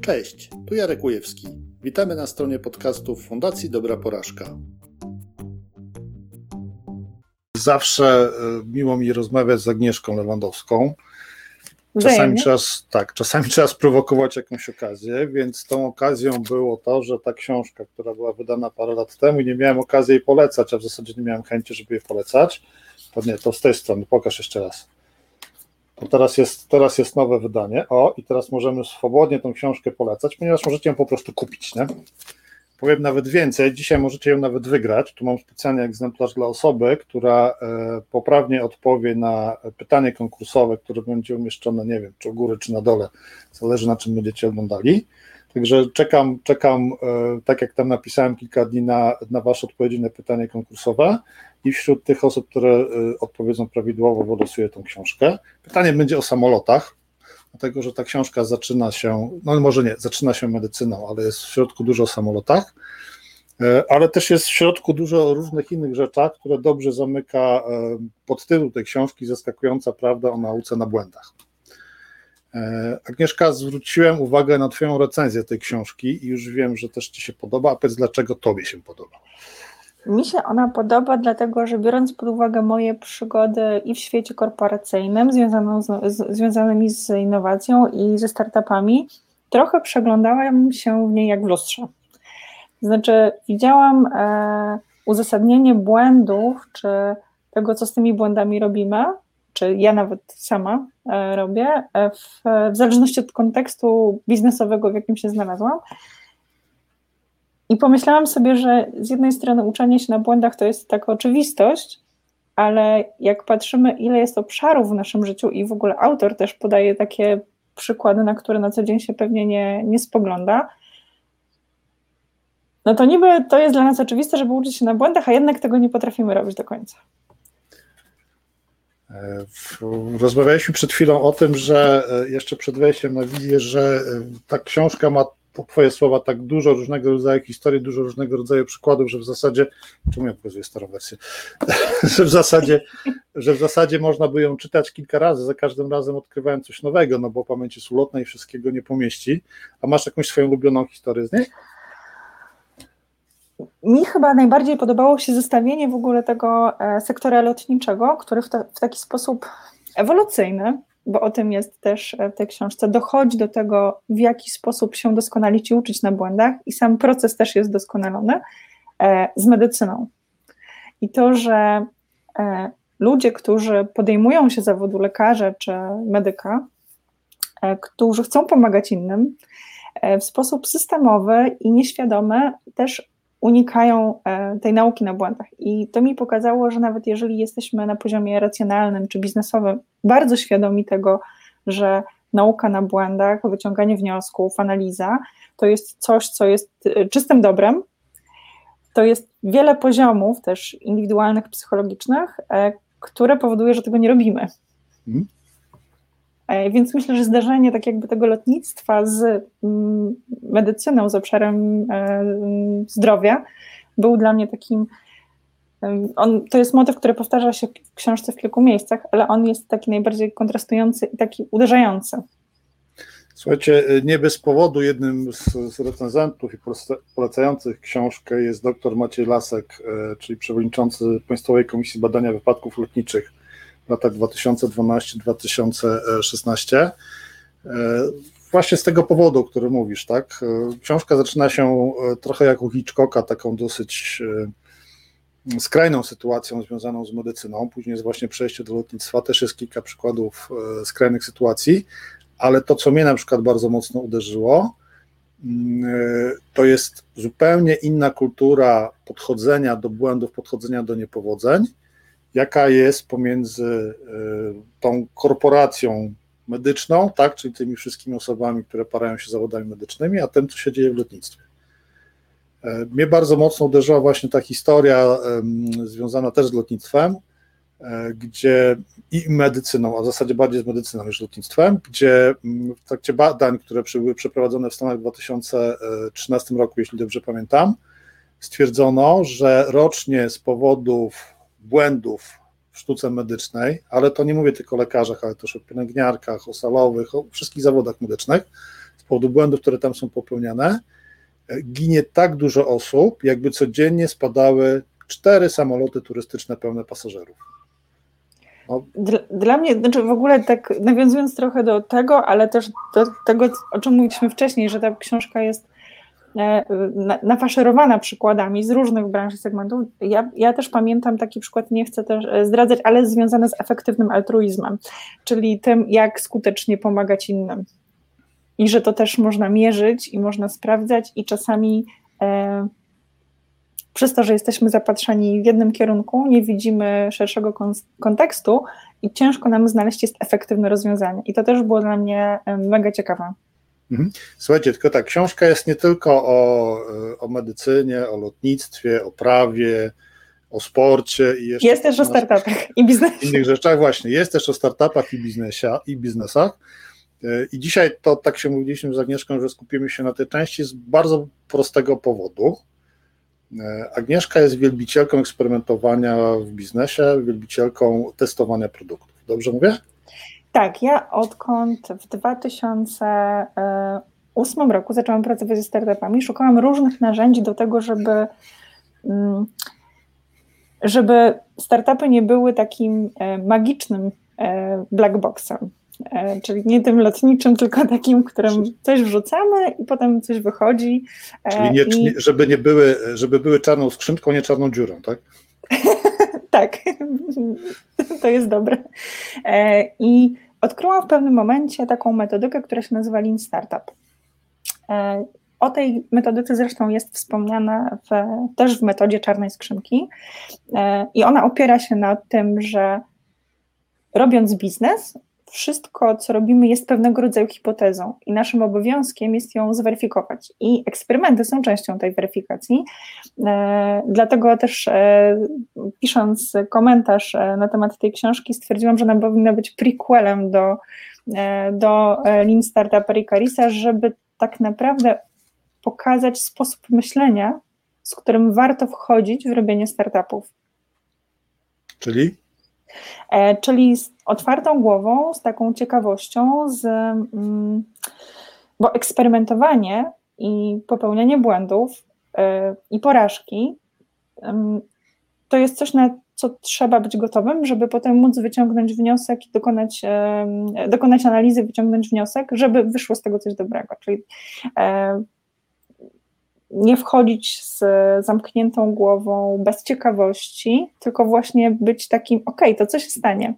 Cześć, tu Jarek Ujewski. Witamy na stronie podcastów Fundacji Dobra Porażka. Zawsze e, miło mi rozmawiać z Agnieszką Lewandowską. Czasami trzeba, tak, czasami trzeba sprowokować jakąś okazję, więc tą okazją było to, że ta książka, która była wydana parę lat temu, nie miałem okazji jej polecać, a w zasadzie nie miałem chęci, żeby jej polecać. To nie, to z tej strony, pokaż jeszcze raz. Teraz jest, teraz jest nowe wydanie. O, i teraz możemy swobodnie tą książkę polecać, ponieważ możecie ją po prostu kupić. Nie? Powiem nawet więcej, dzisiaj możecie ją nawet wygrać. Tu mam specjalny egzemplarz dla osoby, która e, poprawnie odpowie na pytanie konkursowe, które będzie umieszczone, nie wiem, czy u góry, czy na dole, zależy na czym będziecie oglądali. Także czekam, czekam, e, tak jak tam napisałem kilka dni na, na Wasze odpowiedzi na pytanie konkursowe i wśród tych osób, które y, odpowiedzą prawidłowo, wylosuję tą książkę. Pytanie będzie o samolotach, dlatego że ta książka zaczyna się, no może nie, zaczyna się medycyną, ale jest w środku dużo o samolotach, e, ale też jest w środku dużo różnych innych rzeczach, które dobrze zamyka e, podtytuł tej książki, zaskakująca prawda o nauce na błędach. E, Agnieszka, zwróciłem uwagę na Twoją recenzję tej książki i już wiem, że też Ci się podoba, a powiedz, dlaczego Tobie się podoba. Mi się ona podoba, dlatego że biorąc pod uwagę moje przygody i w świecie korporacyjnym, związaną z, z, związanymi z innowacją i ze startupami, trochę przeglądałam się w niej jak w lustrze. Znaczy, widziałam e, uzasadnienie błędów, czy tego, co z tymi błędami robimy, czy ja nawet sama e, robię, e, w, w zależności od kontekstu biznesowego, w jakim się znalazłam. I pomyślałam sobie, że z jednej strony uczenie się na błędach to jest taka oczywistość, ale jak patrzymy, ile jest obszarów w naszym życiu i w ogóle autor też podaje takie przykłady, na które na co dzień się pewnie nie, nie spogląda, no to niby to jest dla nas oczywiste, żeby uczyć się na błędach, a jednak tego nie potrafimy robić do końca. E, rozmawialiśmy przed chwilą o tym, że e, jeszcze przed wejściem na wizję, że e, ta książka ma Twoje słowa tak dużo różnego rodzaju historii, dużo różnego rodzaju przykładów, że w zasadzie, czemu ja pokazuję starą wersję, że w zasadzie, że w zasadzie można by ją czytać kilka razy, za każdym razem odkrywając coś nowego, no bo pamięć jest ulotna i wszystkiego nie pomieści. A masz jakąś swoją ulubioną historię z niej? Mi chyba najbardziej podobało się zestawienie w ogóle tego e, sektora lotniczego, który w, w taki sposób ewolucyjny bo o tym jest też w tej książce, dochodzi do tego, w jaki sposób się doskonalić i uczyć na błędach, i sam proces też jest doskonalony e, z medycyną. I to, że e, ludzie, którzy podejmują się zawodu lekarza czy medyka, e, którzy chcą pomagać innym, w sposób systemowy i nieświadomy też unikają e, tej nauki na błędach. I to mi pokazało, że nawet jeżeli jesteśmy na poziomie racjonalnym czy biznesowym bardzo świadomi tego, że nauka na błędach, wyciąganie wniosków, analiza to jest coś, co jest e, czystym dobrem, to jest wiele poziomów też indywidualnych, psychologicznych, e, które powoduje, że tego nie robimy. E, więc myślę, że zdarzenie tak jakby tego lotnictwa z mm, medycyną, z obszarem e, zdrowia był dla mnie takim. On, to jest motyw, który powtarza się w książce w kilku miejscach, ale on jest taki najbardziej kontrastujący i taki uderzający. Słuchajcie, nie bez powodu jednym z, z recenzentów i polecających książkę jest dr Maciej Lasek, e, czyli przewodniczący Państwowej Komisji Badania Wypadków Lotniczych latach 2012-2016. E, właśnie z tego powodu, o którym mówisz, tak? E, książka zaczyna się e, trochę jak u Hitchcocka, taką dosyć skrajną sytuacją związaną z medycyną. Później jest właśnie przejście do lotnictwa, też jest kilka przykładów skrajnych sytuacji, ale to, co mnie na przykład bardzo mocno uderzyło, mm, to jest zupełnie inna kultura podchodzenia do błędów, podchodzenia do niepowodzeń jaka jest pomiędzy e, tą korporacją medyczną, tak, czyli tymi wszystkimi osobami, które parają się zawodami medycznymi, a tym, co się dzieje w lotnictwie. E, mnie bardzo mocno uderzyła właśnie ta historia związana też z lotnictwem, e, gdzie i medycyną, a w zasadzie bardziej z medycyną niż lotnictwem, gdzie w trakcie badań, które były przeprowadzone w Stanach w 2013 roku, jeśli dobrze pamiętam, stwierdzono, że rocznie z powodów błędów w sztuce medycznej, ale to nie mówię tylko o lekarzach, ale też o pielęgniarkach, o salowych, o wszystkich zawodach medycznych, z powodu błędów, które tam są popełniane, ginie tak dużo osób, jakby codziennie spadały cztery samoloty turystyczne pełne pasażerów. No. Dla, dla, mnie, znaczy w ogóle tak nawiązując trochę do tego, ale też do tego, o czym mówiliśmy wcześniej, że ta książka jest nafaszerowana przykładami z różnych branż i segmentów. Ja, ja też pamiętam taki przykład, nie chcę też e, zdradzać, ale związany z efektywnym altruizmem, czyli tym, jak skutecznie pomagać innym. I że to też można mierzyć i można sprawdzać, i czasami e, przez to, że jesteśmy zapatrzeni w jednym kierunku, nie widzimy szerszego kontekstu i ciężko nam znaleźć jest efektywne rozwiązanie. I to też było dla mnie mega ciekawe. Mhm. Słuchajcie, tylko tak, książka jest nie tylko o, o medycynie, o lotnictwie, o prawie, o sporcie i jeszcze jest też o startupach i biznesie. Innych rzeczach właśnie. Jest też o startupach i, biznesie, i biznesach. E, I dzisiaj to tak się mówiliśmy z Agnieszką, że skupimy się na tej części z bardzo prostego powodu. E, Agnieszka jest wielbicielką eksperymentowania w biznesie, wielbicielką testowania produktów. Dobrze mówię? Tak, ja odkąd w 2008 roku zaczęłam pracować ze startupami, szukałam różnych narzędzi do tego, żeby, mm, żeby startupy nie były takim e, magicznym e, black boxem. E, czyli nie tym lotniczym, tylko takim, którym coś wrzucamy i potem coś wychodzi. E, czyli nie, i... żeby nie były, żeby były czarną skrzynką, nie czarną dziurą, tak? tak, to jest dobre. E, I odkryłam w pewnym momencie taką metodykę, która się nazywa Lean Startup. O tej metodyce zresztą jest wspomniana w, też w metodzie czarnej skrzynki i ona opiera się na tym, że robiąc biznes, wszystko, co robimy, jest pewnego rodzaju hipotezą i naszym obowiązkiem jest ją zweryfikować. I eksperymenty są częścią tej weryfikacji. E, dlatego też e, pisząc komentarz e, na temat tej książki, stwierdziłam, że ona powinna być prequelem do, do Lean Startup Erika Risa, żeby tak naprawdę pokazać sposób myślenia, z którym warto wchodzić w robienie startupów. Czyli? E, czyli z otwartą głową, z taką ciekawością, z, mm, bo eksperymentowanie i popełnianie błędów e, i porażki to jest coś, na co trzeba być gotowym, żeby potem móc wyciągnąć wniosek i dokonać, dokonać analizy, wyciągnąć wniosek, żeby wyszło z tego coś dobrego. Czyli e, nie wchodzić z zamkniętą głową, bez ciekawości, tylko właśnie być takim, ok, to co się stanie?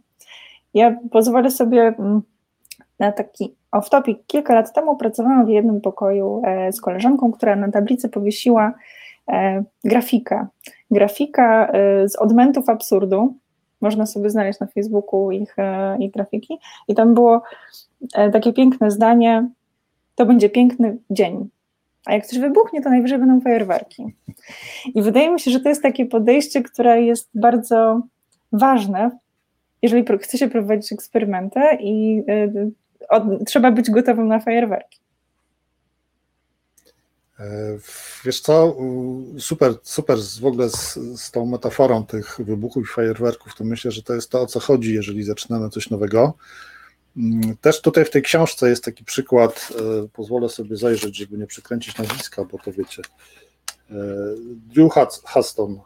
Ja pozwolę sobie mm, na taki off-topic. Kilka lat temu pracowałam w jednym pokoju e, z koleżanką, która na tablicy powiesiła e, grafika. Grafika e, z odmentów absurdu. Można sobie znaleźć na Facebooku ich, ich grafiki. I tam było takie piękne zdanie: To będzie piękny dzień. A jak coś wybuchnie, to najwyżej będą fajerwerki. I wydaje mi się, że to jest takie podejście, które jest bardzo ważne, jeżeli chce się prowadzić eksperymenty i y, od, trzeba być gotowym na fajerwerki. E, wiesz co, super, super w ogóle z, z tą metaforą tych wybuchów i fajerwerków, to myślę, że to jest to, o co chodzi, jeżeli zaczynamy coś nowego. Mm, też tutaj w tej książce jest taki przykład, e, pozwolę sobie zajrzeć, żeby nie przekręcić nazwiska, bo to wiecie. E, Drew Huston.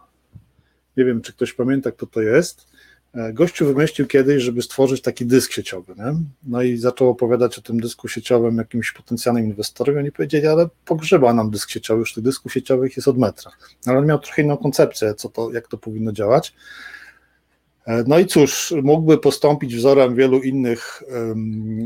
Nie wiem, czy ktoś pamięta, kto to jest. E, gościu wymyślił kiedyś, żeby stworzyć taki dysk sieciowy. Nie? No i zaczął opowiadać o tym dysku sieciowym jakimś potencjalnym inwestorowi. Oni powiedzieli, ale pogrzeba nam dysk sieciowy, już tych dysków sieciowych jest od metra. Ale on miał trochę inną koncepcję, co to, jak to powinno działać. E, no i cóż, mógłby postąpić wzorem wielu innych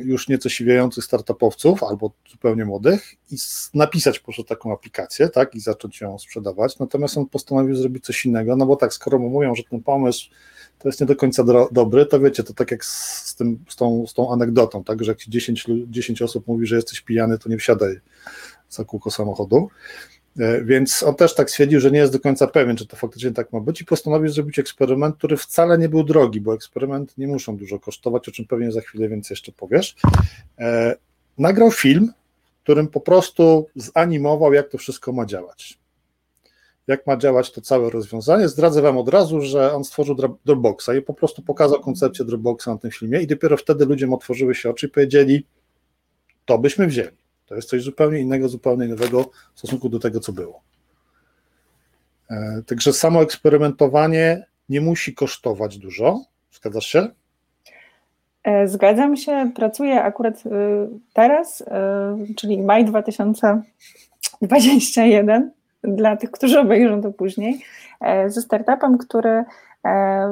już nieco siwiejących startupowców albo zupełnie młodych i napisać po prostu taką aplikację, tak, i zacząć ją sprzedawać. Natomiast on postanowił zrobić coś innego, no bo tak, skoro mówią, że ten pomysł to jest nie do końca dobry, to wiecie, to tak jak z, tym, z, tą, z tą anegdotą, tak, że jak ci 10, 10 osób mówi, że jesteś pijany, to nie wsiadaj za kółko samochodu. E, więc on też tak stwierdził, że nie jest do końca pewien, czy to faktycznie tak ma być i postanowił zrobić eksperyment, który wcale nie był drogi, bo eksperymenty nie muszą dużo kosztować, o czym pewnie za chwilę więcej jeszcze powiesz. E, nagrał film, którym po prostu zanimował, jak to wszystko ma działać. Jak ma działać to całe rozwiązanie. Zdradzę Wam od razu, że on stworzył Dropboxa i po prostu pokazał koncepcję Dropboxa na tym filmie i dopiero wtedy ludziom otworzyły się oczy i powiedzieli, to byśmy wzięli To jest coś zupełnie innego, zupełnie nowego w stosunku do tego, co było. E, także samo eksperymentowanie nie musi kosztować dużo. Zgadzasz się? E, zgadzam się. Pracuję akurat teraz, czyli maj 2021, dla tych, którzy obejrzą to później, ze startupem, który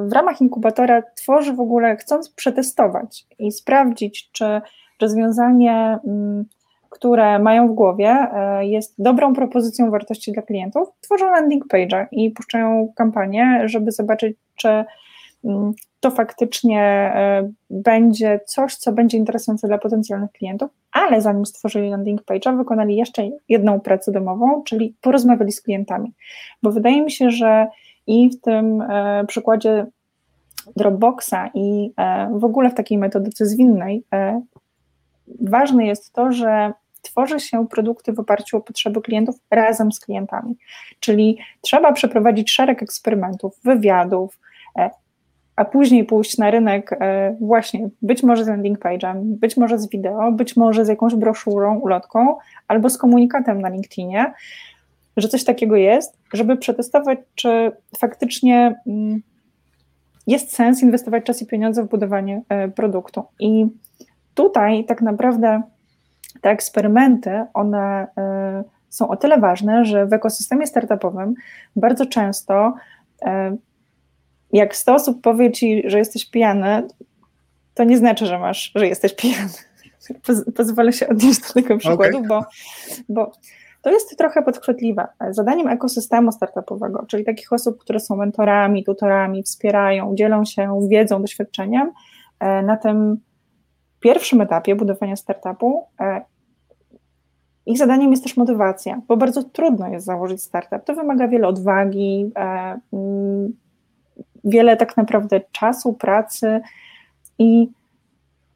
w ramach inkubatora tworzy w ogóle, chcąc przetestować i sprawdzić, czy rozwiązanie, które mają w głowie, e, jest dobrą propozycją wartości dla klientów, tworzą landing page'a i puszczają kampanię, żeby zobaczyć, czy mm, to faktycznie e, będzie coś, co będzie interesujące dla potencjalnych klientów, ale zanim stworzyli landing page'a, wykonali jeszcze jedną pracę domową, czyli porozmawiali z klientami. Bo wydaje mi się, że i w tym e, przykładzie Dropboxa i w ogóle w takiej metodyce zwinnej ważne jest to, że tworzy się produkty w oparciu o potrzeby klientów razem z klientami. Czyli trzeba przeprowadzić szereg eksperymentów, wywiadów, e, a później pójść na rynek e, właśnie być może z landing page'em, być może z wideo, być może z jakąś broszurą, ulotką albo z komunikatem na LinkedInie, że coś takiego jest, żeby przetestować, czy faktycznie mm, jest sens inwestować czas i pieniądze w budowanie e, produktu. I tutaj tak naprawdę te eksperymenty, one y, są o tyle ważne, że w ekosystemie startupowym bardzo często y, jak 100 osób powie ci, że jesteś pijany, to nie znaczy, że masz, że jesteś pijany. pozwolę się odnieść do tego przykładu, okay. bo, bo to jest trochę podchwytliwe. Zadaniem ekosystemu startupowego, czyli takich osób, które są mentorami, tutorami, wspierają, dzielą się wiedzą, doświadczeniem, y, na tym pierwszym etapie budowania startupu e, ich zadaniem jest też motywacja, bo bardzo trudno jest założyć startup. To wymaga wiele odwagi, e, mm, wiele tak naprawdę czasu, pracy i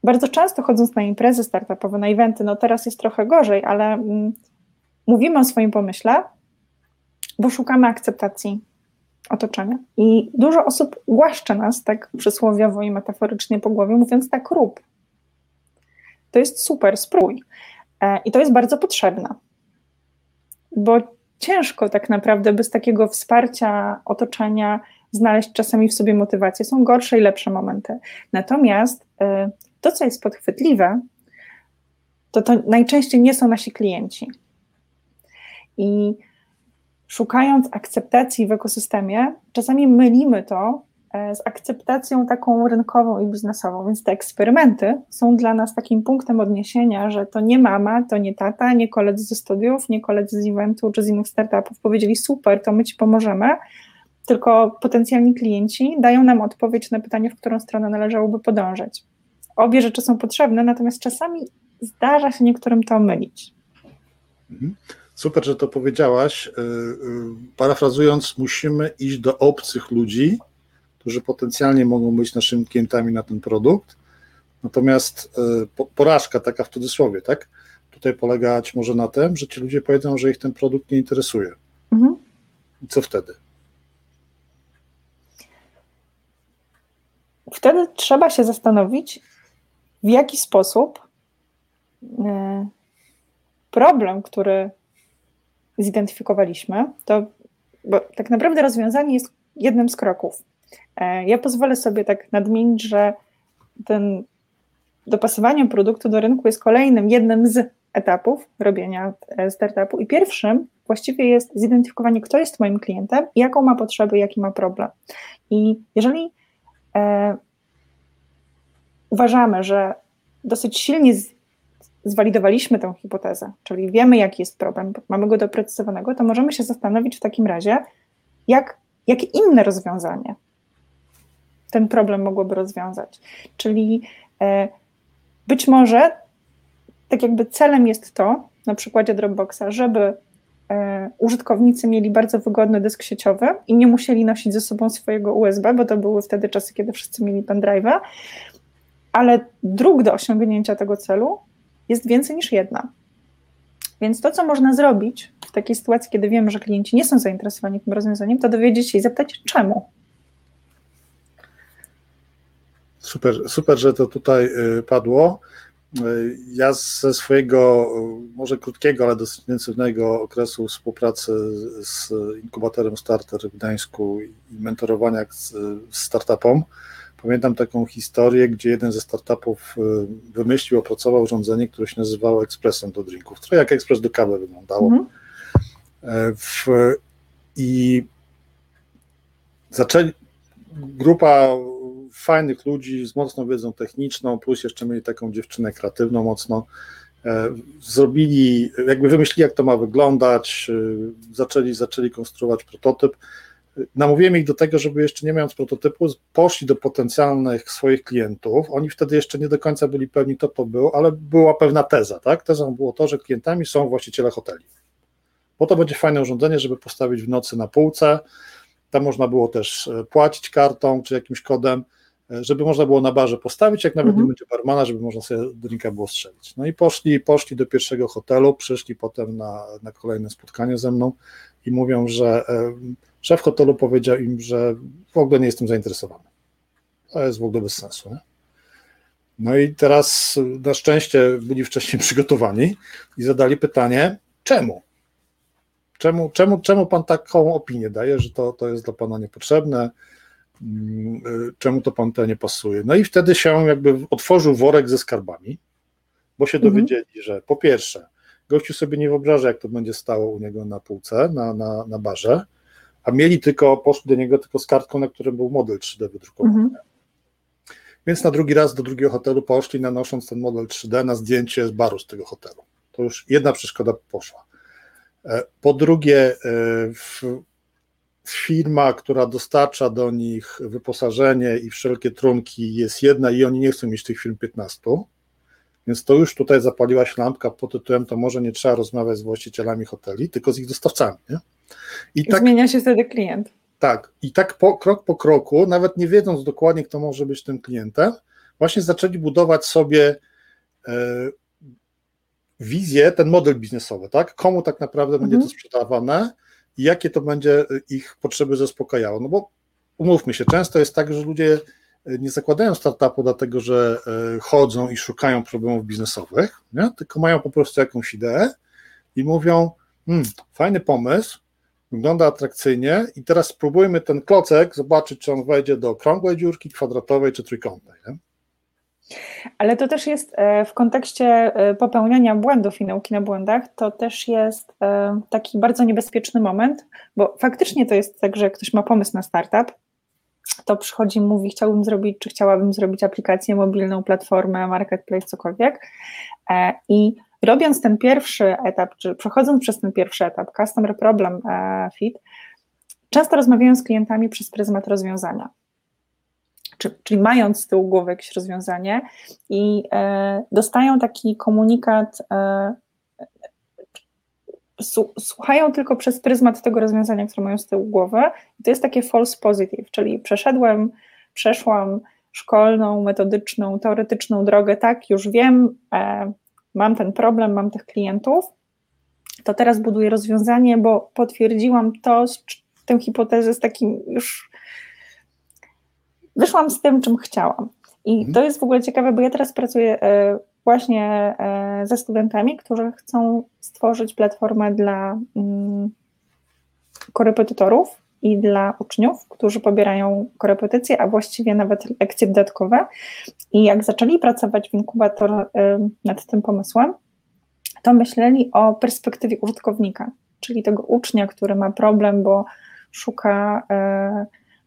bardzo często chodząc na imprezy startupowe, na eventy, no teraz jest trochę gorzej, ale mm, mówimy o swoim pomyśle, bo szukamy akceptacji otoczenia. I dużo osób głaszcze nas tak przysłowiowo i metaforycznie po głowie, mówiąc tak rób, to jest super, spróbuj. E, I to jest bardzo potrzebne, bo ciężko tak naprawdę bez takiego wsparcia otoczenia znaleźć czasami w sobie motywację. Są gorsze i lepsze momenty. Natomiast e, to, co jest podchwytliwe, to to najczęściej nie są nasi klienci. I szukając akceptacji w ekosystemie, czasami mylimy to z akceptacją taką rynkową i biznesową. Więc te eksperymenty są dla nas takim punktem odniesienia, że to nie mama, to nie tata, nie koledzy ze studiów, nie koledzy z eventu czy z innych startupów powiedzieli super, to my ci pomożemy, tylko potencjalni klienci dają nam odpowiedź na pytanie, w którą stronę należałoby podążać. Obie rzeczy są potrzebne, natomiast czasami zdarza się niektórym to mylić. Mhm. Super, że to powiedziałaś. Y, y, parafrazując, musimy iść do obcych ludzi, którzy potencjalnie mogą być naszymi klientami na ten produkt. Natomiast e, porażka taka w cudzysłowie, tak? Tutaj polegać może na tym, że ci ludzie powiedzą, że ich ten produkt nie interesuje. Mhm. I co wtedy? Wtedy trzeba się zastanowić, w jaki sposób e, problem, który zidentyfikowaliśmy, to bo tak naprawdę rozwiązanie jest jednym z kroków. E, ja pozwolę sobie tak nadmienić, że ten dopasowanie produktu do rynku jest kolejnym, jednym z etapów robienia e, startupu i pierwszym właściwie jest zidentyfikowanie, kto jest moim klientem, jaką ma potrzeby, jaki ma problem. I jeżeli e, uważamy, że dosyć silnie z, zwalidowaliśmy tę hipotezę, czyli wiemy, jaki jest problem, mamy go doprecyzowanego, to możemy się zastanowić w takim razie, jak, jakie inne rozwiązanie ten problem mogłoby rozwiązać. Czyli e, być może tak jakby celem jest to, na przykładzie Dropboxa, żeby e, użytkownicy mieli bardzo wygodny dysk sieciowy i nie musieli nosić ze sobą swojego USB, bo to były wtedy czasy, kiedy wszyscy mieli pendrive'a, ale dróg do osiągnięcia tego celu jest więcej niż jedna. Więc to, co można zrobić w takiej sytuacji, kiedy wiemy, że klienci nie są zainteresowani tym rozwiązaniem, to dowiedzieć się i zapytać, czemu. Super, super, że to tutaj y, padło. ja ze swojego, może krótkiego, ale dosyć intensywnego okresu współpracy z inkubatorem Starter w Gdańsku i mentorowania z startupom, pamiętam taką historię, gdzie jeden ze startupów y, wymyślił, opracował urządzenie, które się nazywało ekspresem do drinków. Trochę jak ekspres do kawy wyglądało. Mhm. E, w, I zaczęli, grupa fajnych ludzi z mocną wiedzą techniczną, plus jeszcze mieli taką dziewczynę kreatywną mocno, e, zrobili, jakby wymyślili, jak to ma wyglądać, e, zaczęli, zaczęli konstruować prototyp. Namówiłem ich do tego, żeby jeszcze nie mając prototypu, poszli do potencjalnych swoich klientów. Oni wtedy jeszcze nie do końca byli pewni, kto to był, ale była pewna teza, tak? Tezą było to, że klientami są właściciele hoteli. Bo to będzie fajne urządzenie, żeby postawić w nocy na półce. Tam można było też e, płacić kartą czy jakimś kodem żeby można było na barze postawić, jak nawet mhm. nie będzie barmana, żeby można sobie drinka było strzelić. No i poszli, poszli do pierwszego hotelu, przyszli potem na, na kolejne spotkanie ze mną i mówią, że szef hotelu powiedział im, że w ogóle nie jestem zainteresowany. To jest w ogóle bez sensu. Nie? No i teraz na szczęście byli wcześniej przygotowani i zadali pytanie, czemu? Czemu, czemu, czemu pan taką opinię daje, że to, to jest dla pana niepotrzebne? Y, czemu to Pantera nie pasuje. No i wtedy się jakby otworzył worek ze skarbami, bo się mhm. dowiedzieli, że po pierwsze, gościu sobie nie wyobraża, jak to będzie stało u niego na półce, na, na, na barze, a mieli tylko, poszli do niego tylko z kartką, na którym był model 3D wydrukowany. Mhm. Więc na drugi raz do drugiego hotelu poszli, nanosząc ten model 3D na zdjęcie z baru z tego hotelu. To już jedna przeszkoda poszła. E, po drugie, e, w, firma, która dostarcza do nich wyposażenie i wszelkie trunki jest jedna i oni nie chcą mieć tych firm 15, więc to już tutaj zapaliła się lampka pod tytułem, to może nie trzeba rozmawiać z właścicielami hoteli, tylko z ich dostawcami. Nie? I tak, Zmienia się wtedy klient. Tak, i tak po, krok po kroku, nawet nie wiedząc dokładnie, kto może być tym klientem, właśnie zaczęli budować sobie e, wizję, ten model biznesowy, tak? Komu tak naprawdę mhm. będzie to sprzedawane, i jakie to będzie y, ich potrzeby zaspokajało. No bo umówmy się, często jest tak, że ludzie y, nie zakładają startupu dlatego, że y, chodzą i szukają problemów biznesowych, nie? tylko mają po prostu jakąś ideę i mówią, hmm, fajny pomysł, wygląda atrakcyjnie i teraz spróbujmy ten klocek zobaczyć, czy on wejdzie do okrągłej dziurki, kwadratowej czy trójkątnej. Nie? Ale to też jest e, w kontekście e, popełniania błędów i nauki na błędach, to też jest e, taki bardzo niebezpieczny moment, bo faktycznie to jest tak, że ktoś ma pomysł na startup, to przychodzi i mówi, chciałbym zrobić, czy chciałabym zrobić aplikację mobilną, platformę, marketplace, cokolwiek. I robiąc ten pierwszy etap, czy przechodząc przez ten pierwszy etap, Customer Problem Fit, często rozmawiają z klientami przez pryzmat rozwiązania czy, czyli mając z tyłu głowy jakieś rozwiązanie i e, dostają taki komunikat, e, słuchają tylko przez pryzmat tego rozwiązania, które mają z tyłu głowy. I to jest takie false positive, czyli przeszedłem, przeszłam szkolną, metodyczną, teoretyczną drogę, tak, już wiem, e, mam ten problem, mam tych klientów, to teraz buduję rozwiązanie, bo potwierdziłam to, tę hipotezę z takim już wyszłam z tym, czym chciałam. I mhm. to jest w ogóle ciekawe, bo ja teraz pracuję e, właśnie e, ze studentami, którzy chcą stworzyć platformę dla mm, korepetytorów i dla uczniów, którzy pobierają korepetycje, a właściwie nawet lekcje dodatkowe. I jak zaczęli pracować w inkubator e, nad tym pomysłem, to myśleli o perspektywie użytkownika, czyli tego ucznia, który ma problem, bo szuka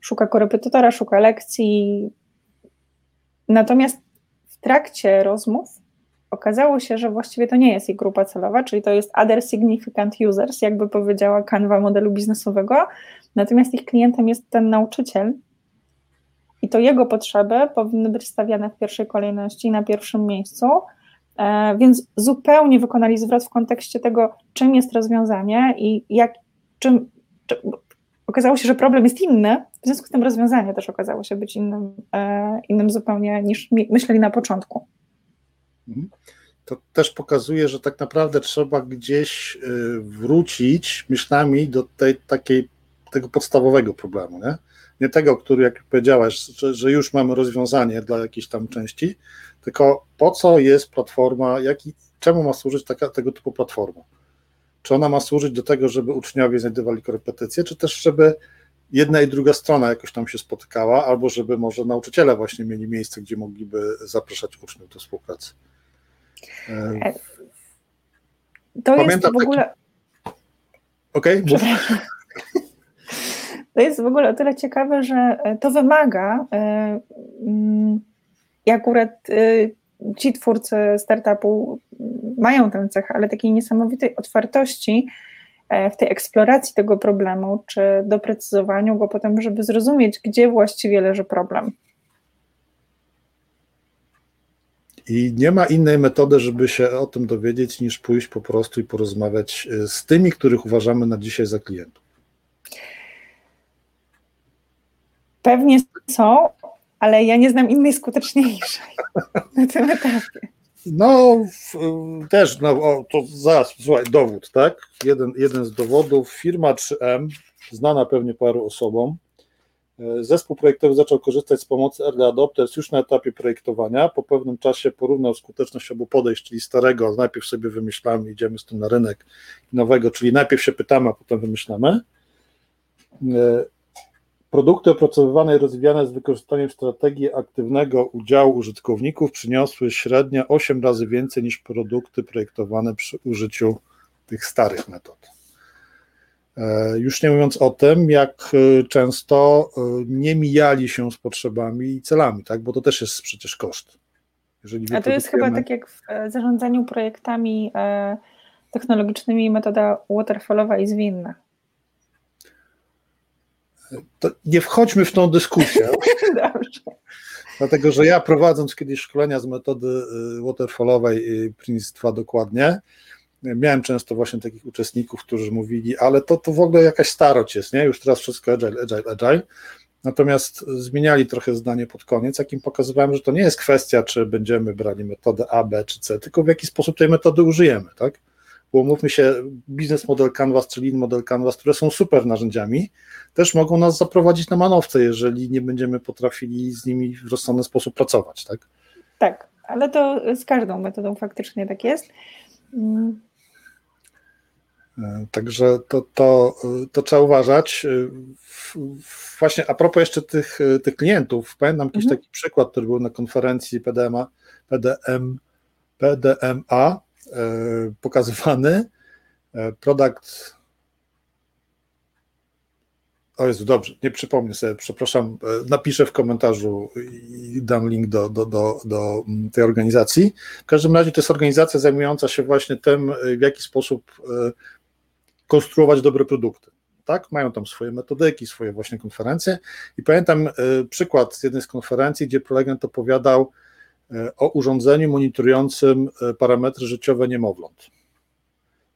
szuka korepetytora, szuka lekcji. Natomiast w trakcie rozmów okazało się, że właściwie to nie jest ich grupa celowa, czyli to jest other significant users, jakby powiedziała kanwa modelu biznesowego, natomiast ich klientem jest ten nauczyciel i to jego potrzeby powinny być stawiane w pierwszej kolejności, na pierwszym miejscu, e, więc zupełnie wykonali zwrot w kontekście tego, czym jest rozwiązanie i jak, czym, okazało się, że problem jest inny, w związku z tym rozwiązanie też okazało się być innym, e, innym zupełnie niż myśleli na początku. Mhm. To też pokazuje, że tak naprawdę trzeba gdzieś e, wrócić myślami do tej takiej, tego podstawowego problemu, nie? Nie tego, który, jak powiedziałaś, że, że już mamy rozwiązanie dla jakiejś tam części, Tylko po co jest platforma, czemu ma służyć taka, tego typu platforma? Czy ona ma służyć do tego, żeby uczniowie znajdowali korepetycje, czy też żeby jedna i druga strona jakoś tam się spotykała, albo żeby może nauczyciele właśnie mieli miejsce, gdzie mogliby zapraszać uczniów do współpracy. E, to Pamiętam jest w ogóle. Taki... Okej, okay, To jest w ogóle o tyle ciekawe, że e, to wymaga, e, mm, i akurat ci twórcy startupu mają tę cechę, ale takiej niesamowitej otwartości w tej eksploracji tego problemu, czy doprecyzowaniu go potem, żeby zrozumieć, gdzie właściwie leży problem. I nie ma innej metody, żeby się o tym dowiedzieć, niż pójść po prostu i porozmawiać e, z tymi, których uważamy na dzisiaj za klientów. Pewnie są, ale ja nie znam innej skuteczniejszej na tym etapie. No, też, no, to zaraz, słuchaj, dowód, tak? Jeden, jeden z dowodów, firma 3M, znana pewnie paru osobom, Zespół projektowy zaczął korzystać z pomocy Early Adopters już na etapie projektowania. Po pewnym czasie porównał skuteczność obu podejść, czyli starego, najpierw sobie wymyślamy, idziemy z tym na rynek, nowego, czyli najpierw się pytamy, a potem wymyślamy. Produkty opracowywane i rozwijane z wykorzystaniem strategii aktywnego udziału użytkowników przyniosły średnio 8 razy więcej niż produkty projektowane przy użyciu tych starych metod. E, już nie mówiąc o tym, jak e, często e, nie mijali się z potrzebami i celami, tak? bo to też jest przecież koszt. A to jest chyba tak jak w zarządzaniu projektami technologicznymi metoda waterfallowa i zwinna. To nie wchodźmy w tą dyskusję. Dlatego, że ja prowadząc kiedyś szkolenia z metody waterfallowej Prince 2 dokładnie, miałem często właśnie takich uczestników, którzy mówili, ale to, to w ogóle jakaś starość jest, nie? Już teraz wszystko agile, agile, agile. Natomiast zmieniali trochę zdanie pod koniec, jakim pokazywałem, że to nie jest kwestia, czy będziemy brali metodę A, B czy C, tylko w jaki sposób tej metody użyjemy, tak? Bo mówmy się, biznes model Canvas czy Lean model Canvas, które są super narzędziami, też mogą nas zaprowadzić na manowce, jeżeli nie będziemy potrafili z nimi w rozsądny sposób pracować, tak? Tak, ale to z każdą metodą faktycznie tak jest. Mm. E, także to, to, to trzeba uważać. E, właśnie a propos jeszcze tych, e, tych klientów, pamiętam jakiś mhm. taki przykład, który był na konferencji PDMA, PDM, PDMA pokazywany. Product. O Jezu, dobrze, nie przypomnę sobie, przepraszam, napiszę w komentarzu i dam link do, do, do, do mm, tej organizacji. W każdym razie to jest organizacja zajmująca się właśnie tym, w jaki sposób konstruować dobre produkty. Tak, mają tam swoje metodyki, swoje właśnie konferencje. I pamiętam e, przykład z jednej z konferencji, gdzie prelegent opowiadał e, o urządzeniu monitorującym e, parametry życiowe niemowląt.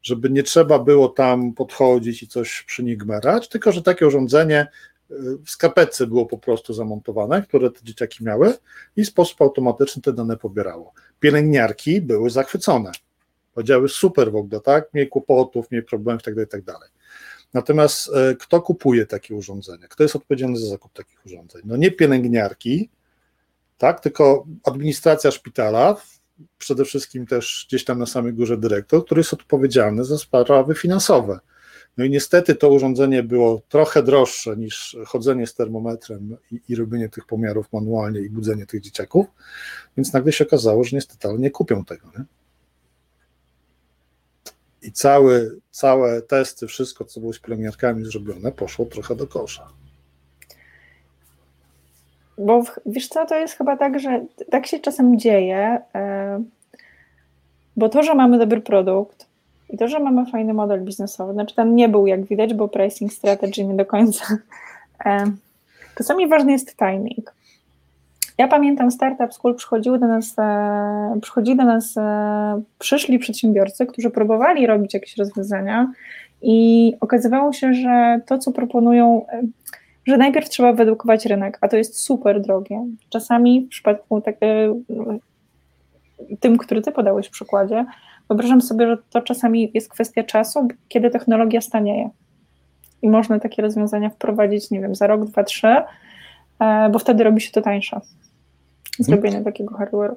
Żeby nie trzeba było tam podchodzić i coś przy nich gmerać, tylko że takie urządzenie w skapetce było po prostu zamontowane, które te dzieciaki miały i w sposób automatyczny te dane pobierało. Pielęgniarki były zachwycone Powiedziały super w ogóle, tak? Mniej kłopotów, mniej problemów itd., tak itd. Tak Natomiast e, kto kupuje takie urządzenia? Kto jest odpowiedzialny za zakup takich urządzeń? No nie pielęgniarki, tak, tylko administracja szpitala, przede wszystkim też gdzieś tam na samej górze dyrektor, który jest odpowiedzialny za sprawy finansowe. No i niestety to urządzenie było trochę droższe niż chodzenie z termometrem i, i robienie tych pomiarów manualnie i budzenie tych dzieciaków, więc nagle się okazało, że niestety ale nie kupią tego. Nie? i cały, całe testy, wszystko, co było z pielęgniarkami zrobione, poszło trochę do kosza. Bo wiesz co, to jest chyba tak, że tak się czasem dzieje, e, bo to, że mamy dobry produkt i to, że mamy fajny model biznesowy, znaczy ten nie był jak widać, bo pricing strategy nie do końca. E, czasami ważny jest timing. Ja pamiętam Startup School, przychodziły do nas, e, przychodzili do nas przyszli przedsiębiorcy, którzy próbowali robić jakieś rozwiązania i okazywało się, że to, co proponują, że najpierw trzeba wyedukować rynek, a to jest super drogie. Czasami w przypadku tak, tym, który ty podałeś w przykładzie, wyobrażam sobie, że to czasami jest kwestia czasu, kiedy technologia stanieje. I można takie rozwiązania wprowadzić, nie wiem, za rok, dwa, trzy, bo wtedy robi się to tańsze. Mhm. zrobienie takiego hardware'u.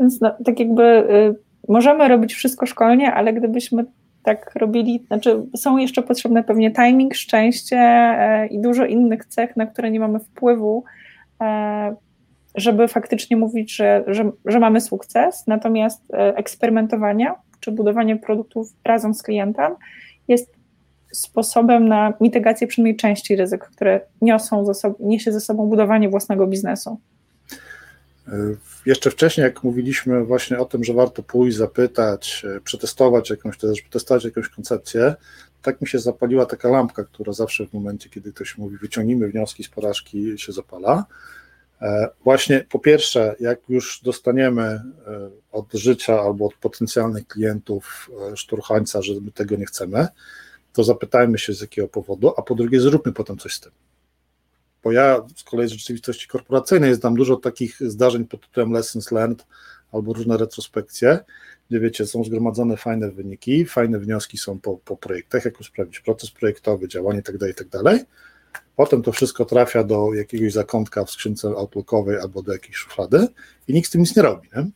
Więc no, tak jakby y, możemy robić wszystko szkolnie, ale gdybyśmy tak robili, znaczy są jeszcze potrzebne pewnie timing, szczęście e, i dużo innych cech, na które nie mamy wpływu, e, żeby faktycznie mówić, że, że, że mamy sukces. Natomiast e, eksperymentowanie czy budowanie produktów razem z klientem jest sposobem na mitygację przynajmniej części ryzyk, które niosą ze sobą, niesie ze sobą budowanie własnego biznesu. Jeszcze wcześniej, jak mówiliśmy właśnie o tym, że warto pójść, zapytać, e, przetestować jakąś, też jakąś koncepcję, tak mi się zapaliła taka lampka, która zawsze w momencie, kiedy ktoś mówi, wyciągnijmy wnioski z porażki, się zapala. E, właśnie po pierwsze, jak już dostaniemy e, od życia albo od potencjalnych klientów szturchańca, że my tego nie chcemy, to zapytajmy się z jakiego powodu, a po drugie zróbmy potem coś z tym bo ja z kolei z rzeczywistości korporacyjnej znam dużo takich zdarzeń pod tytułem lessons learned albo różne retrospekcje, gdzie wiecie, są zgromadzone fajne wyniki, fajne wnioski są po, po projektach, jak usprawnić proces projektowy, działanie itd., tak itd. Tak Potem to wszystko trafia do jakiegoś zakątka w skrzynce outlookowej albo do jakiejś szuflady i nikt z tym nic nie robi. Nie?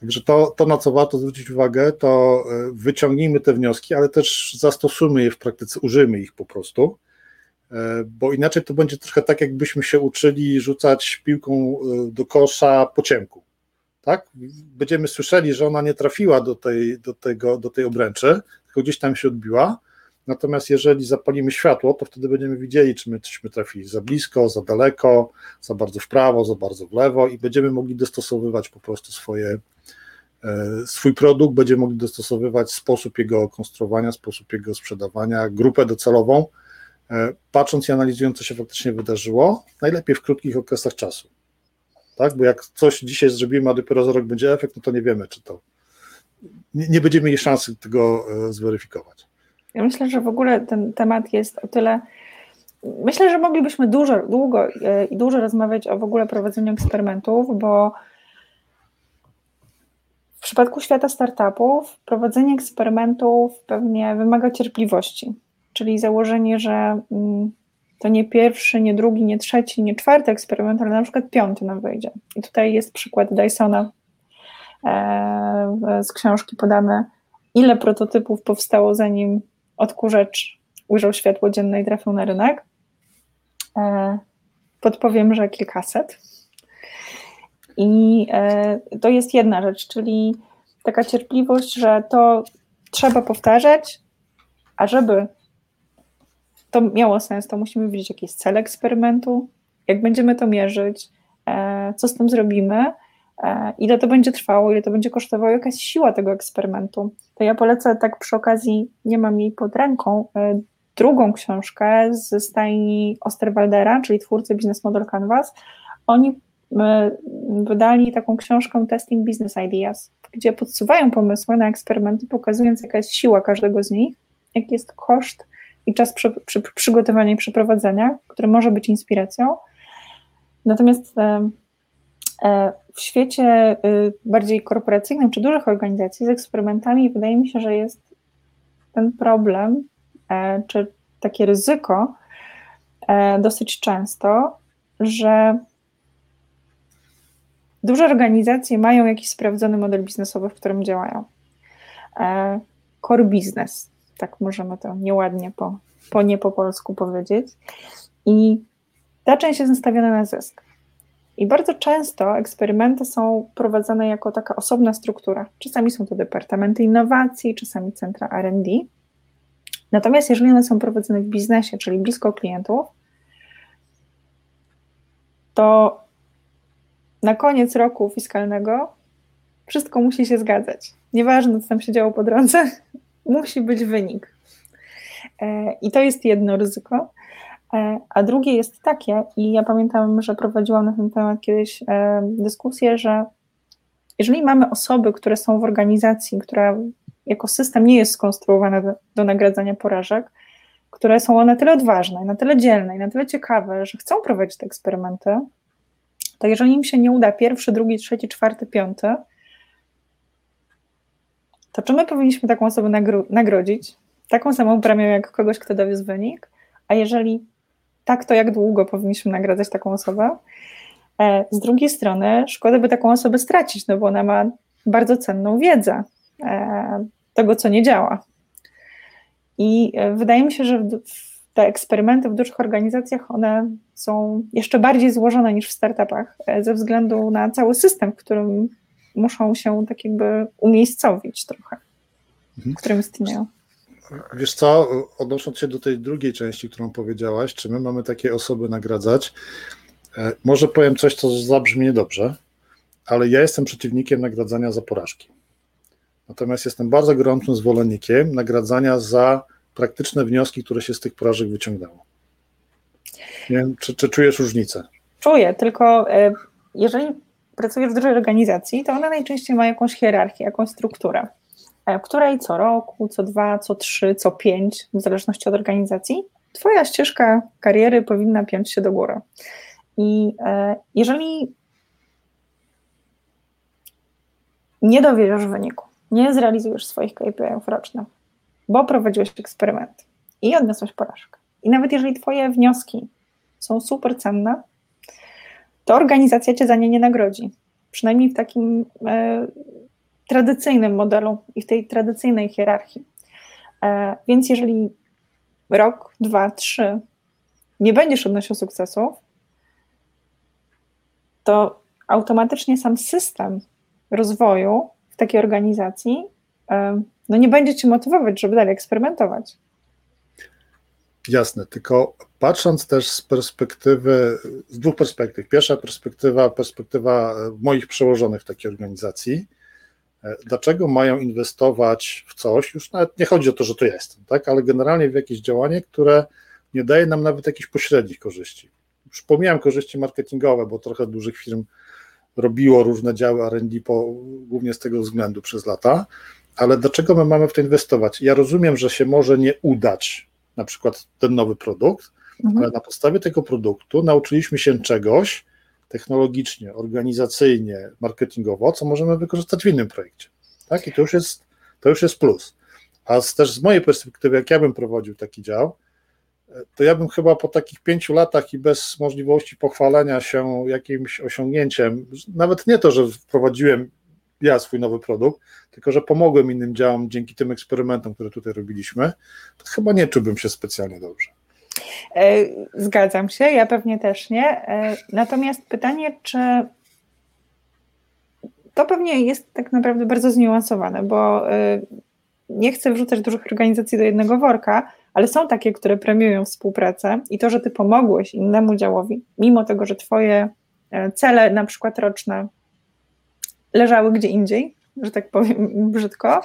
Także to, to, na co warto zwrócić uwagę, to e, wyciągnijmy te wnioski, ale też zastosujmy je w praktyce, użyjmy ich po prostu bo inaczej to będzie trochę tak, jakbyśmy się uczyli rzucać piłką e, do kosza po ciemku. Tak? Będziemy słyszeli, że ona nie trafiła do tej, do, tego, do tej obręczy, tylko gdzieś tam się odbiła. Natomiast jeżeli zapalimy światło, to wtedy będziemy widzieli, czy my czyśmy trafili za blisko, za daleko, za bardzo w prawo, za bardzo w lewo i będziemy mogli dostosowywać po prostu swoje, e, swój produkt, będziemy mogli dostosowywać sposób jego konstruowania, sposób jego sprzedawania, grupę docelową, E, patrząc i analizując, co się faktycznie wydarzyło, najlepiej w krótkich okresach czasu. Tak? Bo jak coś dzisiaj zrobimy, a dopiero za rok będzie efekt, no to nie wiemy, czy to. Nie, nie będziemy mieli szansy tego e, zweryfikować. Ja myślę, że w ogóle ten temat jest o tyle. Myślę, że moglibyśmy dużo, długo e, i dużo rozmawiać o w ogóle prowadzeniu eksperymentów, bo w przypadku świata startupów prowadzenie eksperymentów pewnie wymaga cierpliwości czyli założenie, że mm, to nie pierwszy, nie drugi, nie trzeci, nie czwarty eksperyment, ale na przykład piąty nam wyjdzie. I tutaj jest przykład Dysona e, z książki podane, ile prototypów powstało zanim odkurzacz ujrzał światło dzienne i trafił na rynek. E, podpowiem, że kilkaset. I e, to jest jedna rzecz, czyli taka cierpliwość, że to trzeba powtarzać, a żeby to miało sens, to musimy wiedzieć, jaki jest cel eksperymentu, jak będziemy to mierzyć, e, co z tym zrobimy, e, ile to będzie trwało, ile to będzie kosztowało, jaka jest siła tego eksperymentu. To ja polecę tak przy okazji, nie mam jej pod ręką, e, drugą książkę z stajni Osterwaldera, czyli twórcy Business Model Canvas. Oni wydali taką książkę Testing Business Ideas, gdzie podsuwają pomysły na eksperymenty, pokazując jaka jest siła każdego z nich, jaki jest koszt i czas przy, przy, przygotowania i przeprowadzenia, który może być inspiracją. Natomiast e, e, w świecie e, bardziej korporacyjnym czy dużych organizacji z eksperymentami wydaje mi się, że jest ten problem, czy takie ryzyko dosyć często, że duże organizacje mają jakiś sprawdzony model biznesowy, w którym działają. Core business, tak możemy to nieładnie po, po nie po polsku powiedzieć. I ta część jest nastawiona na zysk. I bardzo często eksperymenty są prowadzone jako taka osobna struktura. Czasami są to departamenty innowacji, czasami centra RD. Natomiast jeżeli one są prowadzone w biznesie, czyli blisko klientów, to na koniec roku fiskalnego wszystko musi się zgadzać. Nieważne, co tam się działo po drodze, musi być wynik. E, I to jest jedno ryzyko. E, a drugie jest takie, i ja pamiętam, że prowadziłam na ten temat kiedyś e, dyskusję, że jeżeli mamy osoby, które są w organizacji, która jako system nie jest skonstruowana do, do nagradzania porażek, które są na tyle odważne, na tyle dzielne i na tyle ciekawe, że chcą prowadzić te eksperymenty, to jeżeli im się nie uda pierwszy, drugi, trzeci, czwarty, piąty, to czy my powinniśmy taką osobę nagro nagrodzić taką samą premię jak kogoś, kto dowiózł wynik? A jeżeli tak, to jak długo powinniśmy nagradzać taką osobę? Z drugiej strony szkoda by taką osobę stracić, no bo ona ma bardzo cenną wiedzę tego, co nie działa. I wydaje mi się, że te eksperymenty w dużych organizacjach, one są jeszcze bardziej złożone niż w startupach, ze względu na cały system, w którym muszą się tak jakby umiejscowić trochę, w którym istnieją. Wiesz co, odnosząc się do tej drugiej części, którą powiedziałaś, czy my mamy takie osoby nagradzać, e, może powiem coś, co zabrzmi dobrze, ale ja jestem przeciwnikiem nagradzania za porażki. Natomiast jestem bardzo gorącym zwolennikiem nagradzania za praktyczne wnioski, które się z tych porażek wyciągnęło. Nie wiem, czy, czy czujesz różnicę? Czuję, tylko e, jeżeli pracujesz w dużej organizacji, to ona najczęściej ma jakąś hierarchię, jakąś strukturę, e, której co roku, co dwa, co trzy, co pięć, w zależności od organizacji, Twoja ścieżka kariery powinna piąć się do góry. I e, jeżeli nie dowiedziesz wyniku, nie zrealizujesz swoich KPI-ów rocznych, bo prowadziłeś eksperyment i odniosłeś porażkę. I nawet jeżeli Twoje wnioski są super cenne, to organizacja cię za nie nie nagrodzi. Przynajmniej w takim e, tradycyjnym modelu i w tej tradycyjnej hierarchii. E, więc jeżeli rok, dwa, trzy nie będziesz odnosił sukcesów, to automatycznie sam system rozwoju w takiej organizacji e, no nie będzie cię motywować, żeby dalej eksperymentować. Jasne, tylko patrząc też z perspektywy, z dwóch perspektyw. Pierwsza perspektywa, perspektywa moich przełożonych w takiej organizacji. E, dlaczego mają inwestować w coś? Już nawet nie chodzi o to, że to jestem, tak? ale generalnie w jakieś działanie, które nie daje nam nawet jakichś pośrednich korzyści. Już pomijam korzyści marketingowe, bo trochę dużych firm robiło różne działy RD głównie z tego względu przez lata, ale dlaczego my mamy w to inwestować? Ja rozumiem, że się może nie udać na przykład ten nowy produkt, mhm. ale na podstawie tego produktu nauczyliśmy się czegoś technologicznie, organizacyjnie, marketingowo, co możemy wykorzystać w innym projekcie. Tak? I to już jest, to już jest plus. A z, też z mojej perspektywy, jak ja bym prowadził taki dział, to ja bym chyba po takich pięciu latach i bez możliwości pochwalenia się jakimś osiągnięciem, nawet nie to, że wprowadziłem ja swój nowy produkt, tylko że pomogłem innym działom dzięki tym eksperymentom, które tutaj robiliśmy, to chyba nie czułbym się specjalnie dobrze. E, zgadzam się, ja pewnie też nie. E, natomiast pytanie, czy to pewnie jest tak naprawdę bardzo zniuansowane, bo e, nie chcę wrzucać dużych organizacji do jednego worka, ale są takie, które premiują współpracę i to, że ty pomogłeś innemu działowi, mimo tego, że twoje cele, na przykład roczne, leżały gdzie indziej, że tak powiem brzydko,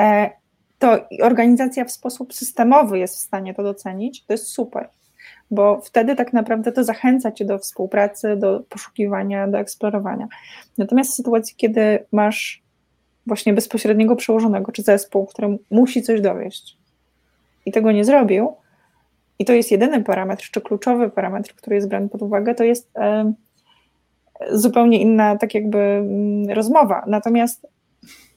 e, to organizacja w sposób systemowy jest w stanie to docenić, to jest super, bo wtedy tak naprawdę to zachęca cię do współpracy, do poszukiwania, do eksplorowania. Natomiast w sytuacji, kiedy masz właśnie bezpośredniego przełożonego czy zespół, który musi coś dowieść i tego nie zrobił, i to jest jedyny parametr, czy kluczowy parametr, który jest brany pod uwagę, to jest zupełnie inna tak jakby mm, rozmowa. Natomiast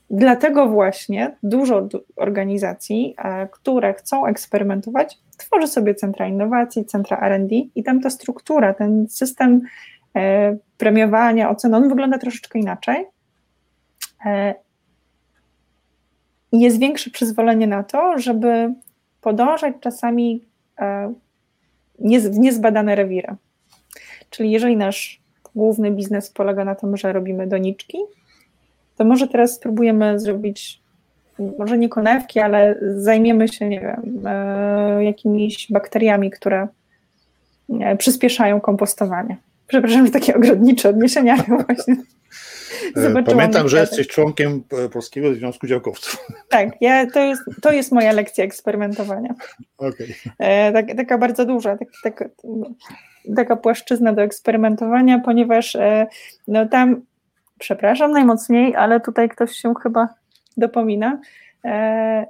dlatego właśnie dużo organizacji, e, które chcą eksperymentować, tworzy sobie centra innowacji, centra R&D i tam ta struktura, ten system e, premiowania, oceny, on wygląda troszeczkę inaczej. E, I jest większe przyzwolenie na to, żeby podążać czasami w niezbadane rewiry. Czyli jeżeli nasz główny biznes polega na tym, że robimy doniczki, to może teraz spróbujemy zrobić, może nie konewki, ale zajmiemy się, nie wiem, e, jakimiś bakteriami, które e, przyspieszają kompostowanie. Przepraszam, że takie ogrodnicze odniesienia właśnie. E, pamiętam, że jesteś członkiem Polskiego Związku Działkowców. Tak, ja, to, jest, to jest moja lekcja eksperymentowania. Okay. Tak, taka bardzo duża, tak, tak, taka płaszczyzna do eksperymentowania, ponieważ e, no tam, przepraszam najmocniej, ale tutaj ktoś się chyba dopomina e,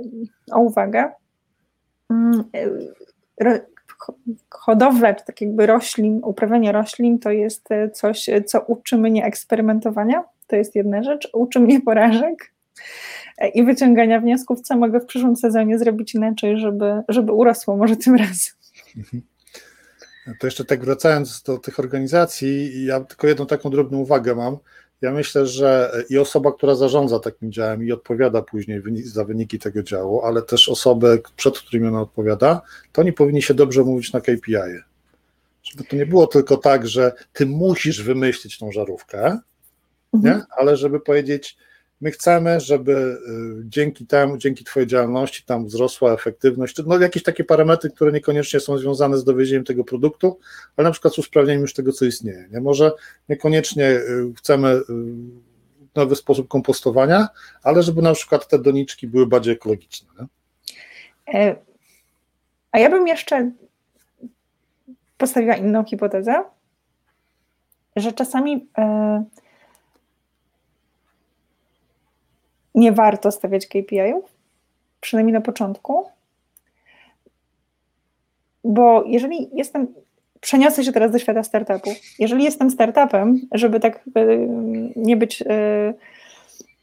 o uwagę. Mm, e, hodowla, czy tak jakby roślin, uprawianie roślin to jest coś, co uczy mnie eksperymentowania, to jest jedna rzecz, uczy mnie porażek i wyciągania wniosków, co mogę w przyszłym sezonie zrobić inaczej, żeby, żeby urosło może tym razem. To jeszcze tak wracając do tych organizacji, ja tylko jedną taką drobną uwagę mam. Ja myślę, że i osoba, która zarządza takim działem i odpowiada później za wyniki tego działu, ale też osoby, przed którymi ona odpowiada, to oni powinni się dobrze mówić na KPI. Żeby to nie było tylko tak, że ty musisz wymyślić tą żarówkę, mhm. nie? ale żeby powiedzieć, My chcemy, żeby y, dzięki temu, dzięki Twojej działalności tam wzrosła efektywność, no jakieś takie parametry, które niekoniecznie są związane z dowiezieniem tego produktu, ale na przykład z usprawnieniem już tego, co istnieje. Nie? Może niekoniecznie y, chcemy y, nowy sposób kompostowania, ale żeby na przykład te doniczki były bardziej ekologiczne. Nie? E, a ja bym jeszcze postawiła inną hipotezę, że czasami e, nie warto stawiać KPI-ów, przynajmniej na początku, bo jeżeli jestem, przeniosę się teraz do świata startupu, jeżeli jestem startupem, żeby tak y, nie być y,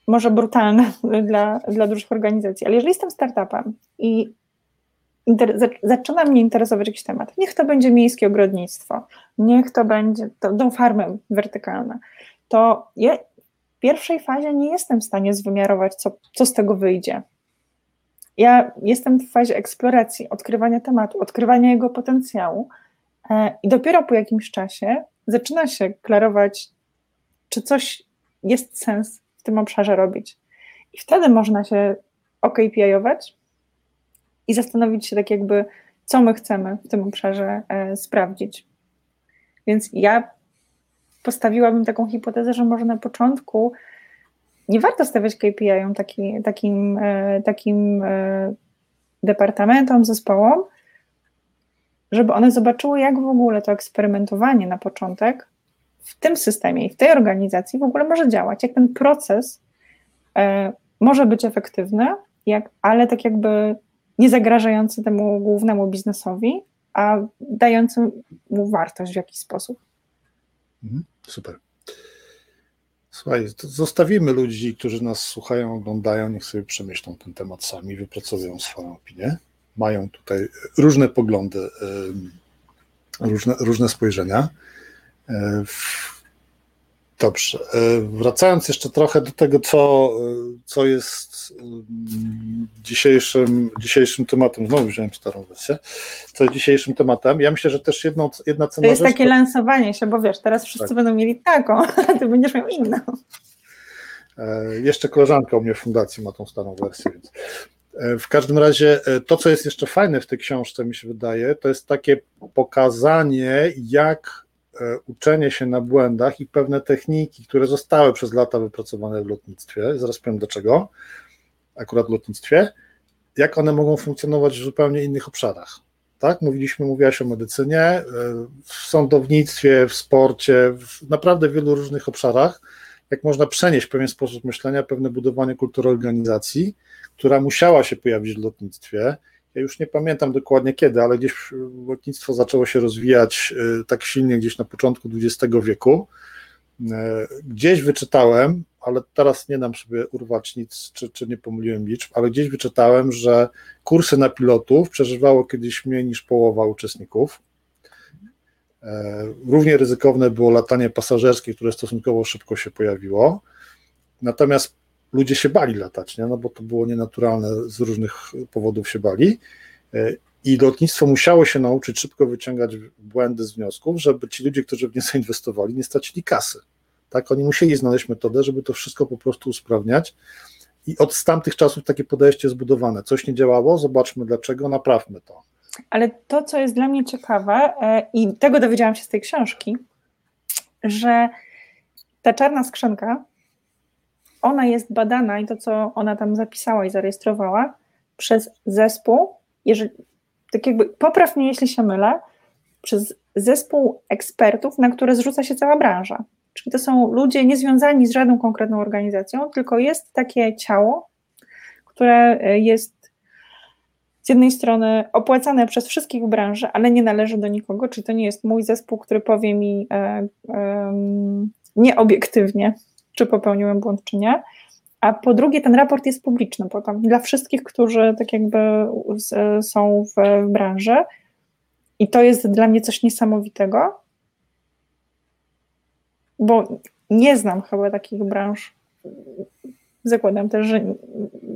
może brutalny dla, dla dużych organizacji, ale jeżeli jestem startupem i inter, zaczyna mnie interesować jakiś temat, niech to będzie miejskie ogrodnictwo, niech to będzie, to, tą farmę wertykalne, to ja pierwszej fazie nie jestem w stanie zwymiarować, co, co z tego wyjdzie. Ja jestem w fazie eksploracji, odkrywania tematu, odkrywania jego potencjału e, i dopiero po jakimś czasie zaczyna się klarować, czy coś jest sens w tym obszarze robić. I wtedy można się okpi-ować i zastanowić się tak jakby, co my chcemy w tym obszarze e, sprawdzić. Więc ja postawiłabym taką hipotezę, że może na początku nie warto stawiać KPI-om taki, takim, e, takim e, departamentom, zespołom, żeby one zobaczyły, jak w ogóle to eksperymentowanie na początek w tym systemie i w tej organizacji w ogóle może działać, jak ten proces e, może być efektywny, jak, ale tak jakby nie zagrażający temu głównemu biznesowi, a dający mu wartość w jakiś sposób. Mhm. Super. Słuchaj, zostawimy ludzi, którzy nas słuchają, oglądają, niech sobie przemyślą ten temat sami, wypracują swoją opinię. Mają tutaj różne poglądy, różne, różne spojrzenia. Dobrze. E, wracając jeszcze trochę do tego, co, co jest mm, dzisiejszym, dzisiejszym tematem. Znowu wziąłem starą wersję. Co jest dzisiejszym tematem. Ja myślę, że też jedną, jedna cena. To jest rzecz, takie to... lansowanie się, bo wiesz, teraz wszyscy tak. będą mieli taką, a ty będziesz miał inną. E, jeszcze koleżanka u mnie w fundacji ma tą starą wersję, więc. E, w każdym razie to, co jest jeszcze fajne w tej książce, mi się wydaje, to jest takie pokazanie, jak E, uczenie się na błędach i pewne techniki, które zostały przez lata wypracowane w lotnictwie, zaraz powiem dlaczego, akurat w lotnictwie, jak one mogą funkcjonować w zupełnie innych obszarach. Tak, mówiliśmy, mówiłaś o medycynie, e, w sądownictwie, w sporcie, w naprawdę wielu różnych obszarach, jak można przenieść pewien sposób myślenia, pewne budowanie kultury organizacji, która musiała się pojawić w lotnictwie, ja już nie pamiętam dokładnie kiedy, ale gdzieś lotnictwo zaczęło się rozwijać y, tak silnie gdzieś na początku XX wieku. Y, gdzieś wyczytałem, ale teraz nie dam sobie urwać nic, czy, czy nie pomyliłem liczb, ale gdzieś wyczytałem, że kursy na pilotów przeżywało kiedyś mniej niż połowa uczestników. Y, równie ryzykowne było latanie pasażerskie, które stosunkowo szybko się pojawiło. Natomiast ludzie się bali latać, nie? no bo to było nienaturalne, z różnych powodów się bali. E, I lotnictwo musiało się nauczyć szybko wyciągać błędy z wniosków, żeby ci ludzie, którzy w nie zainwestowali, nie stracili kasy. Tak, oni musieli znaleźć metodę, żeby to wszystko po prostu usprawniać. I od tamtych czasów takie podejście zbudowane. Coś nie działało, zobaczmy dlaczego, naprawmy to. Ale to, co jest dla mnie ciekawe, e, i tego dowiedziałam się z tej książki, że ta czarna skrzynka ona jest badana i to, co ona tam zapisała i zarejestrowała przez zespół, jeżeli, tak jakby, popraw mnie, jeśli się mylę, przez zespół ekspertów, na które zrzuca się cała branża. Czyli to są ludzie niezwiązani z żadną konkretną organizacją, tylko jest takie ciało, które e, jest z jednej strony opłacane przez wszystkich w branży, ale nie należy do nikogo, czyli to nie jest mój zespół, który powie mi e, e, nieobiektywnie, czy popełniłem błąd, czy nie. A po drugie, ten raport jest publiczny potem dla wszystkich, którzy tak jakby są w, branży. I to jest dla mnie coś niesamowitego, bo nie znam chyba takich branż. Zakładam też, że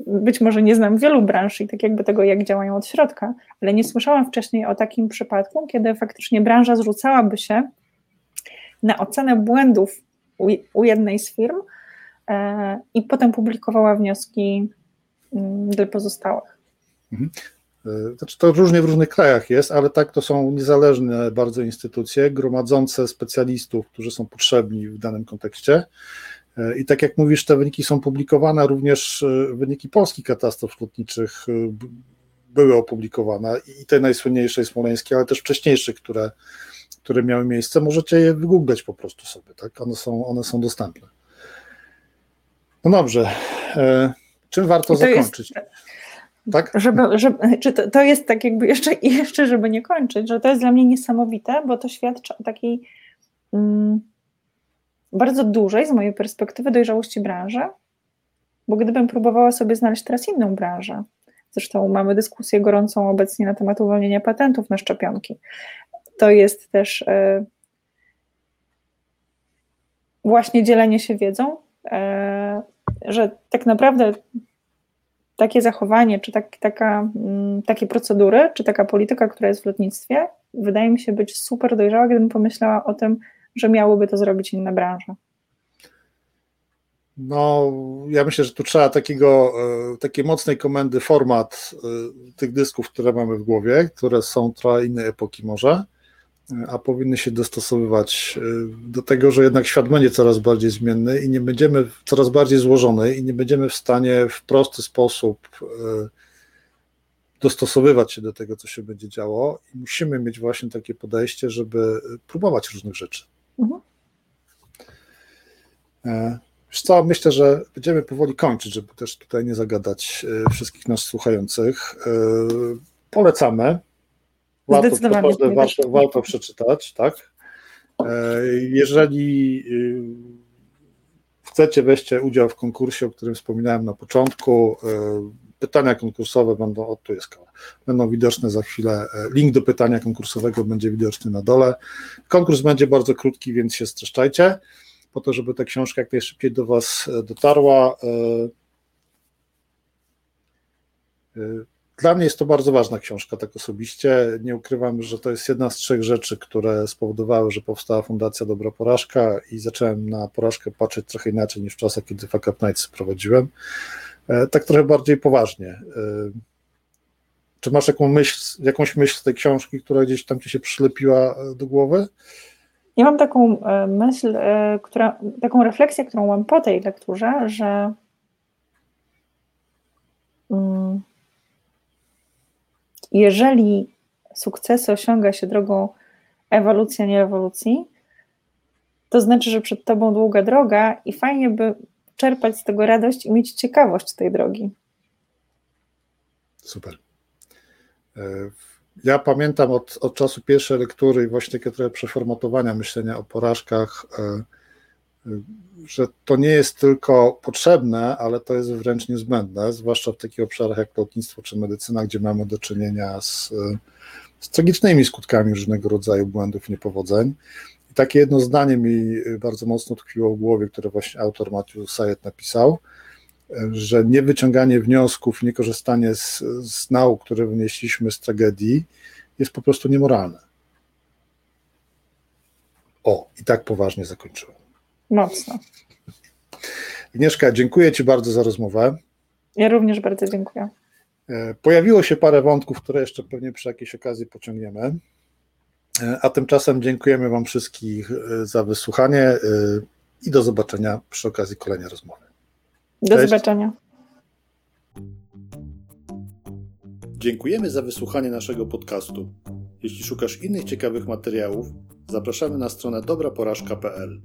być może nie znam wielu branż i tak jakby tego, jak działają od środka, ale nie słyszałam wcześniej o takim przypadku, kiedy faktycznie branża zrzucałaby się na ocenę błędów u, jednej z firm e, i potem publikowała wnioski mm, dla pozostałych. Mhm. E, znaczy to różnie w różnych krajach jest, ale tak to są niezależne bardzo instytucje, gromadzące specjalistów, którzy są potrzebni w danym kontekście. E, I tak jak mówisz, te wyniki są publikowane, również wyniki polskich katastrof lotniczych były opublikowane i te najsłynniejsze smoleńskie, ale też wcześniejsze, które, które miały miejsce. Możecie je wygooglać po prostu sobie, tak? One są, one są dostępne. No dobrze. Czym warto zakończyć? Jest tak? Żeby, żeby, czy to, to jest tak jakby jeszcze, jeszcze, żeby nie kończyć, że to jest dla mnie niesamowite, bo to świadczy o takiej mm, bardzo dużej, z mojej perspektywy, dojrzałości branży, bo gdybym próbowała sobie znaleźć teraz inną branżę, zresztą mamy dyskusję gorącą obecnie na temat uwolnienia patentów na szczepionki, to jest też y, właśnie dzielenie się wiedzą, y, że tak naprawdę takie zachowanie, czy tak, taka, mm, takie procedury, czy taka polityka, która jest w lotnictwie, wydaje mi się być super dojrzała, gdybym pomyślała o tym, że miałyby to zrobić inne branże. No, ja myślę, że tu trzeba takiego, e, takiej mocnej komendy format e, tych dysków, które mamy w głowie, które są trochę innej epoki może a powinny się dostosowywać e, do tego, że jednak świat będzie coraz bardziej zmienny i nie będziemy coraz bardziej złożony i nie będziemy w stanie w prosty sposób e, dostosowywać się do tego, co się będzie działo i musimy mieć właśnie takie podejście, żeby próbować różnych rzeczy. Mhm. E, wiesz co, myślę, że będziemy powoli kończyć, żeby też tutaj nie zagadać wszystkich nas słuchających. Polecamy warto, Zdecydowanie. warto, warto przeczytać, tak? E, jeżeli y, chcecie, weźcie udział w konkursie, o którym wspominałem na początku. E, pytania konkursowe będą, o tu jest będą widoczne za chwilę. E, link do pytania konkursowego będzie widoczny na dole. Konkurs będzie bardzo krótki, więc się streszczajcie, po to, żeby ta książka jak najszybciej do Was dotarła. Dla mnie jest to bardzo ważna książka, tak osobiście. Nie ukrywam, że to jest jedna z trzech rzeczy, które spowodowały, że powstała Fundacja Dobra Porażka i zacząłem na porażkę patrzeć trochę inaczej niż w czasach, kiedy Fuck Up Nights prowadziłem. E, tak trochę bardziej poważnie. E, czy masz jaką myśl, jakąś myśl z tej książki, która gdzieś tam ci się przylepiła e, do głowy? Ja mam taką myśl, która, taką refleksję, którą mam po tej lekturze, że mm, jeżeli sukcesy osiąga się drogą ewolucji, a nie ewolucji, to znaczy, że przed tobą długa droga i fajnie by czerpać z tego radość i mieć ciekawość tej drogi. Super. E, ja pamiętam od, od czasu pierwszej lektury i właśnie takiego trochę przeformatowania myślenia o porażkach, e, że to nie jest tylko potrzebne, ale to jest wręcz niezbędne, zwłaszcza w takich obszarach jak lotnictwo czy medycyna, gdzie mamy do czynienia z, z tragicznymi skutkami różnego rodzaju błędów, niepowodzeń. I takie jedno zdanie mi bardzo mocno tkwiło w głowie, które właśnie autor Matthew Sayed napisał, że niewyciąganie wniosków, nie korzystanie z, z nauk, które wynieśliśmy z tragedii, jest po prostu niemoralne. O, i tak poważnie zakończyłem. Mocno. Agnieszka, dziękuję Ci bardzo za rozmowę. Ja również bardzo dziękuję. E, pojawiło się parę wątków, które jeszcze pewnie przy jakiejś okazji pociągniemy. E, a tymczasem dziękujemy Wam wszystkich e, za wysłuchanie i do zobaczenia przy okazji kolejnej rozmowy. Do Cześć. zobaczenia. Dziękujemy za wysłuchanie naszego podcastu. Jeśli szukasz innych ciekawych materiałów, zapraszamy na stronę dobraporażka.pl.